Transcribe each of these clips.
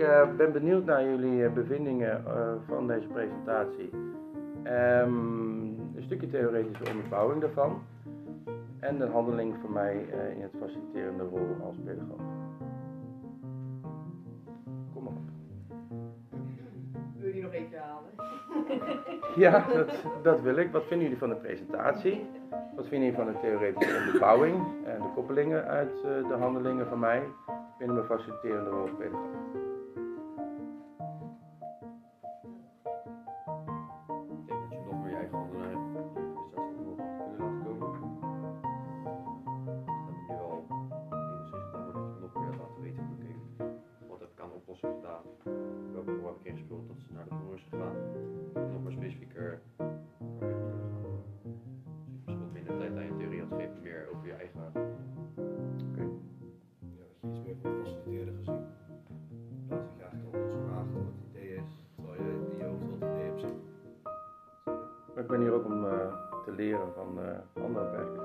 eh, ben benieuwd naar jullie eh, bevindingen eh, van deze presentatie. Ehm, een stukje theoretische onderbouwing daarvan. En de handeling van mij in het faciliterende rol als pedagoog. Kom maar op. Wil je die nog even halen? Ja, dat, dat wil ik. Wat vinden jullie van de presentatie? Wat vinden jullie van de theoretische onderbouwing en de koppelingen uit de handelingen van mij binnen mijn faciliterende rol als pedagoog? Ben hier ook om eh, te leren van eh, andere perspectieven.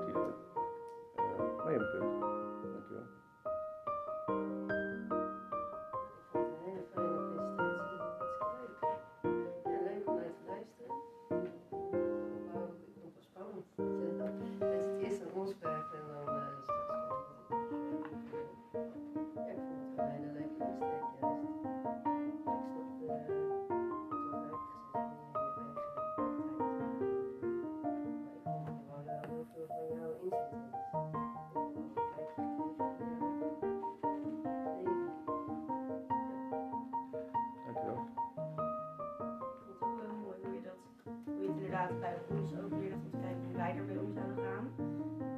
Bij ons ook leerde om te kijken hoe wij ermee om zouden gaan.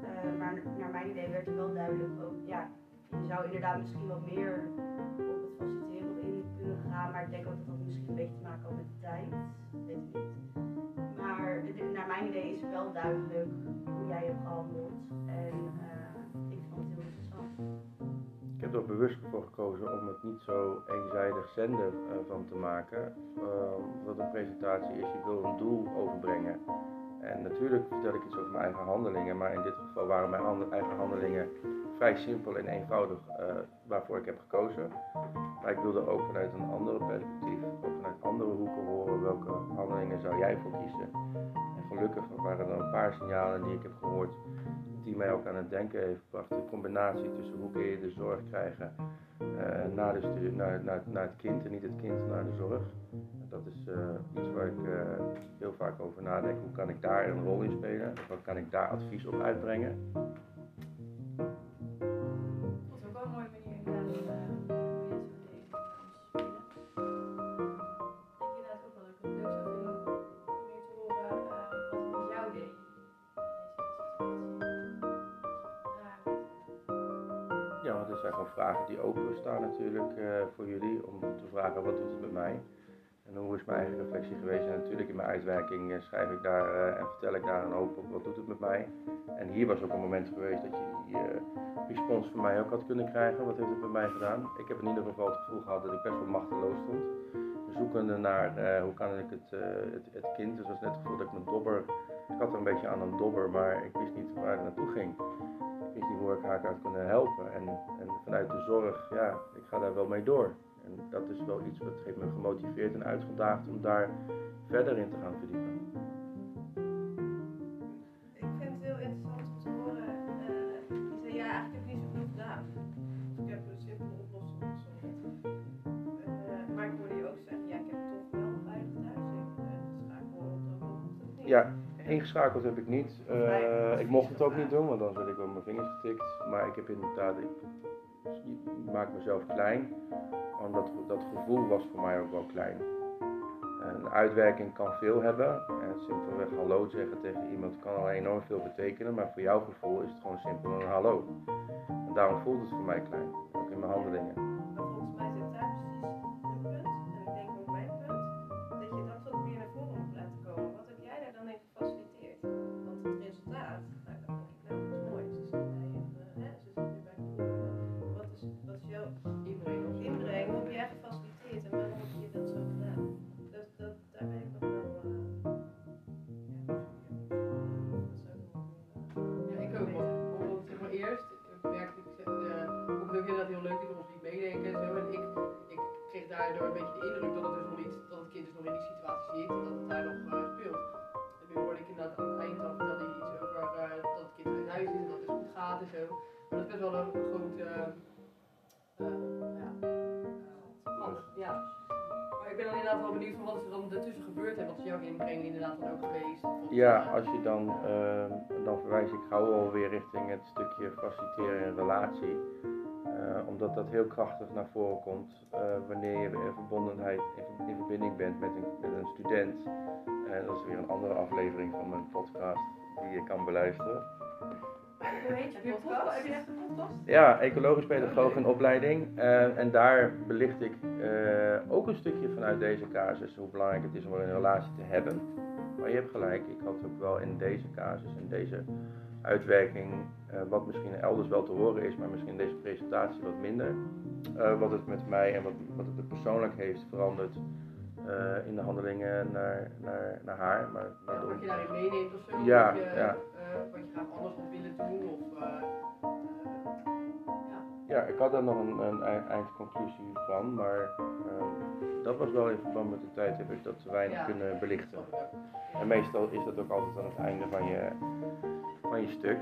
Eh, maar naar mijn idee werd er wel duidelijk ook, ja, je zou inderdaad misschien wat meer op het faciliteren in kunnen gaan, maar ik denk ook dat dat misschien een beetje te maken had met de tijd, weet ik niet. Maar naar mijn idee is wel duidelijk hoe jij hebt gehandeld en eh, ik vond het heel interessant. Ik heb er bewust voor gekozen om het niet zo eenzijdig zenden eh, van te maken. Wat een presentatie is, je wil een doel overbrengen. En natuurlijk vertel ik iets over mijn eigen handelingen, maar in dit geval waren mijn eigen handelingen vrij simpel en eenvoudig eh, waarvoor ik heb gekozen. Maar ik wilde ook vanuit een andere perspectief, ook vanuit andere hoeken horen welke handelingen zou jij voor kiezen. En gelukkig waren er een paar signalen die ik heb gehoord die mij ook aan het denken heeft gebracht. De combinatie tussen hoe kun je de zorg krijgen eh, naar, de naar, naar, naar het kind en niet het kind naar de zorg. Dat is eh, iets waar ik eh, heel vaak over nadenk. Hoe kan ik daar een rol in spelen? Wat kan ik daar advies op uitbrengen? Dit zijn gewoon vragen die open staan natuurlijk eh, voor jullie. Om te vragen wat doet het met mij? En hoe is mijn eigen reflectie geweest? En natuurlijk in mijn uitwerking eh, schrijf ik daar eh, en vertel ik daar een hoop op. Wat doet het met mij? En hier was ook een moment geweest dat je die respons van mij ook had kunnen krijgen. Wat heeft het met mij gedaan? Ik heb in ieder geval het gevoel gehad dat ik best wel machteloos stond. Zoekende naar hoe kan ik het, het, het kind. Dus dat was net het gevoel dat ik mijn dobber. Ik had er een beetje aan een dobber, maar ik wist niet waar het naartoe ging. Ik wist niet hoe ik haar had kunnen helpen. En, en vanuit de zorg, ja, ik ga daar wel mee door. En dat is wel iets wat heeft me gemotiveerd en uitgedaagd om daar verder in te gaan verdiepen. Ik vind het heel interessant om te horen. eh, je zei ja, eigenlijk heb ik niet zoveel gedaan. Dus ik heb een simpele oplossing gezocht. Eh, maar ik hoorde je ook zeggen, ja, ik heb toch wel veilig thuis. Uh, of niet. Ja, ingeschakeld heb ik niet. Eh, ik mocht het ook niet doen, want dan werd ik wel mijn vingers getikt. Maar ik heb inderdaad, ik maak mezelf klein. Want dat, dat gevoel was voor mij ook wel klein. Een uitwerking kan veel hebben. En simpelweg hallo zeggen tegen iemand kan al enorm veel betekenen. Maar voor jouw gevoel is het gewoon simpel een hallo. En daarom voelt het voor mij klein. Ook in mijn handelingen. Inderdaad heel leuk dat iemand niet meedenken en zo. En ik, ik kreeg daardoor een beetje de indruk dat het dus nog niet, dat het kind dus nog in die situatie zit en dat het daar nog eh, speelt. En nu hoorde ik inderdaad aan het eind vertelde je iets over eh, dat het kind uit huis is en dat het goed gaat en zo. Maar dat is best wel een groot, eh, ja, ja. Maar ik ben dan inderdaad wel benieuwd van wat er dan ertussen gebeurd en wat is jouw inbreng inderdaad dan ook geweest? Ja, als je dan, ehm, dan verwijs ik gauw alweer richting het stukje faciliteren in relatie. Eh, omdat dat heel krachtig naar voren komt eh, wanneer je in verbondenheid, in, in verbinding bent met een, met een student. En dat is weer een andere aflevering van mijn podcast die je kan beluisteren. Hoe heet je podcast? Heb je echt een podcast? Ja, ecologisch pedagoog in opleiding. Eh, en daar belicht ik eh, ook een stukje vanuit deze casus hoe belangrijk het is om een relatie te hebben. Maar je hebt gelijk, ik had ook wel in deze casus, in deze uitwerking, eh, wat misschien elders wel te horen is, maar misschien in deze presentatie wat minder. eh, wat het met mij en wat, wat het er persoonlijk heeft veranderd eh, in de handelingen naar, naar, naar haar. Maar, Ja, wat je daarin meeneemt of zo. Ja, wat, je, ja. wat je graag anders had willen doen. Of, eh, Ja, ik had daar nog een, een ei- eindconclusie van, maar dat was wel in verband met de tijd heb ik dat te weinig Ja. kunnen belichten. En meestal is dat ook altijd aan het einde van je, van je stuk.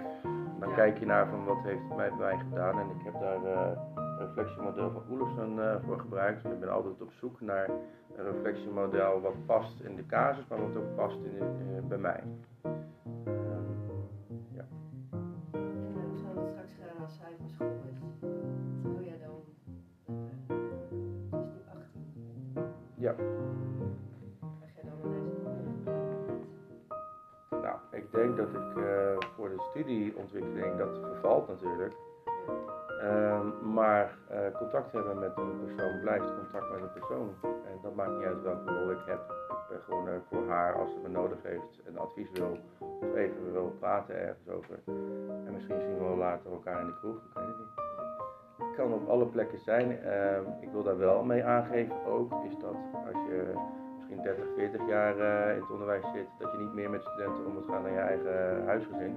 Dan Ja. kijk je naar van wat heeft het mij, mij gedaan en ik heb daar eh, een reflectiemodel van Oelofsen eh, voor gebruikt. Ik ben altijd op zoek naar een reflectiemodel wat past in de casus, maar wat ook past in, eh, bij mij. Studieontwikkeling, dat vervalt natuurlijk. Ehm, maar eh, contact hebben met een persoon blijft contact met een persoon. En dat maakt niet uit welke rol ik heb. Ik ben gewoon er voor haar als ze me nodig heeft en advies wil. Of even wil praten ergens over. En misschien zien we later elkaar in de kroeg, ik het niet. Het kan op alle plekken zijn. Ehm, ik wil daar wel mee aangeven ook, is dat als je misschien 30, 40 jaar eh, in het onderwijs zit, dat je niet meer met studenten om moet gaan naar je eigen huisgezin.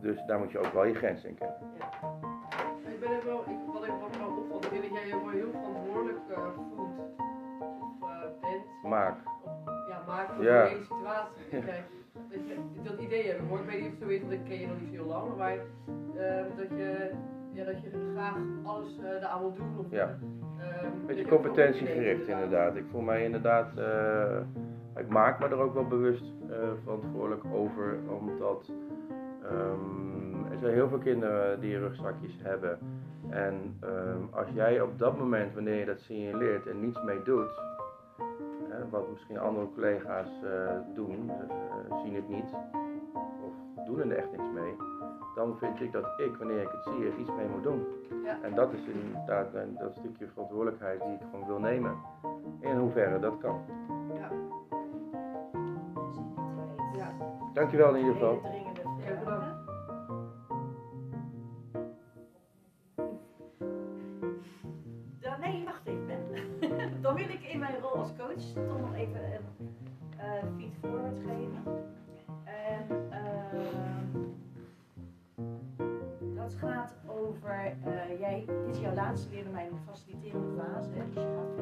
Dus daar moet je ook wel je grens in kennen. Maar Ik ben er wel, ik, wat ik wat wel opvalt, ik denk dat jij je wel heel verantwoordelijk eh, voelt. Of eh, bent. Maak. Ja, maakt voor Ja. deze situatie. Dat, jij, dat, je, dat idee heb ik hoor. Ik weet niet of het zo is, want ik ken je nog niet zo heel lang. Maar eh, dat, je, ja, dat je graag alles eh daaraan wil doen. Of, Ja. ehm, Beetje competentiegericht inderdaad. Ik voel mij inderdaad, eh, ik maak me er ook wel bewust eh, verantwoordelijk over, omdat ehm, er zijn heel veel kinderen die rugzakjes hebben. En ehm, als jij op dat moment, wanneer je dat signaleert en niets mee doet, wat misschien andere collega's doen, zien het niet of doen er echt niks mee, dan vind ik dat ik, wanneer ik het zie, er iets mee moet doen. Ja. En dat is inderdaad een, dat stukje verantwoordelijkheid die ik gewoon wil nemen. In hoeverre dat kan. Ja. Ja. Dankjewel in ieder geval. Dat gaat over, eh, jij, dit is jouw laatste weer in mijn faciliterende fase, dus je gaat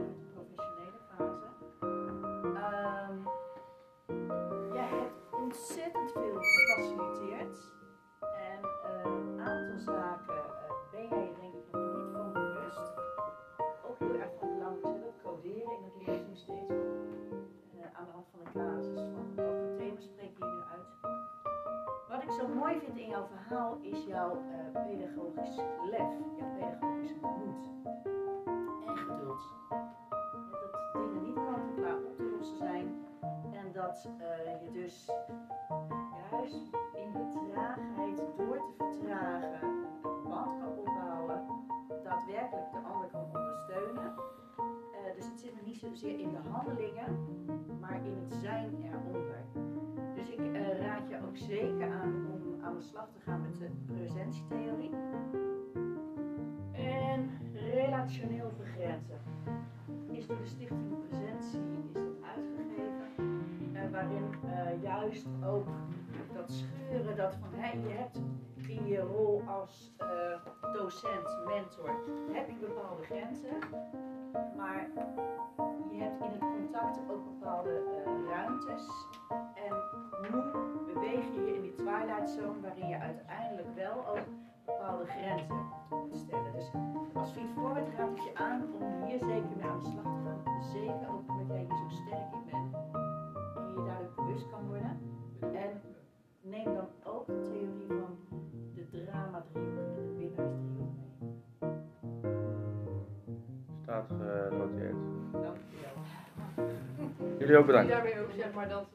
mooi vind in jouw verhaal is jouw eh, pedagogisch lef, jouw pedagogische moed en geduld. Dat dingen niet kant-en-klaar op te lossen zijn en dat eh, je dus juist in de traagheid door te vertragen een band kan opbouwen, daadwerkelijk de ander kan ondersteunen. Eh, dus het zit me niet zozeer in de handelingen, maar in het zijn eronder. Dus ik raad je ook zeker aan om aan de slag te gaan met de presentietheorie. En relationeel vergrenzen. Is door de Stichting Presentie is dat uitgegeven. eh, waarin eh, juist ook dat scheuren, dat van hè, je hebt in je rol als eh, docent, mentor, heb je bepaalde grenzen. Maar je hebt in het contact ook bepaalde eh, ruimtes. En nu beweeg je je in die twilight zone waarin je uiteindelijk wel ook bepaalde grenzen moet stellen. Dus als Fiet Voorwet raad ik je aan om hier zeker mee aan de slag te gaan. Zeker ook omdat jij zo sterk in bent en je je duidelijk bewust kan worden. En neem dan ook de theorie van de drama-driehoek en de winnaarsdriehoek mee. Staat genoteerd. Jullie ook bedankt. daarmee ook zeg maar dat,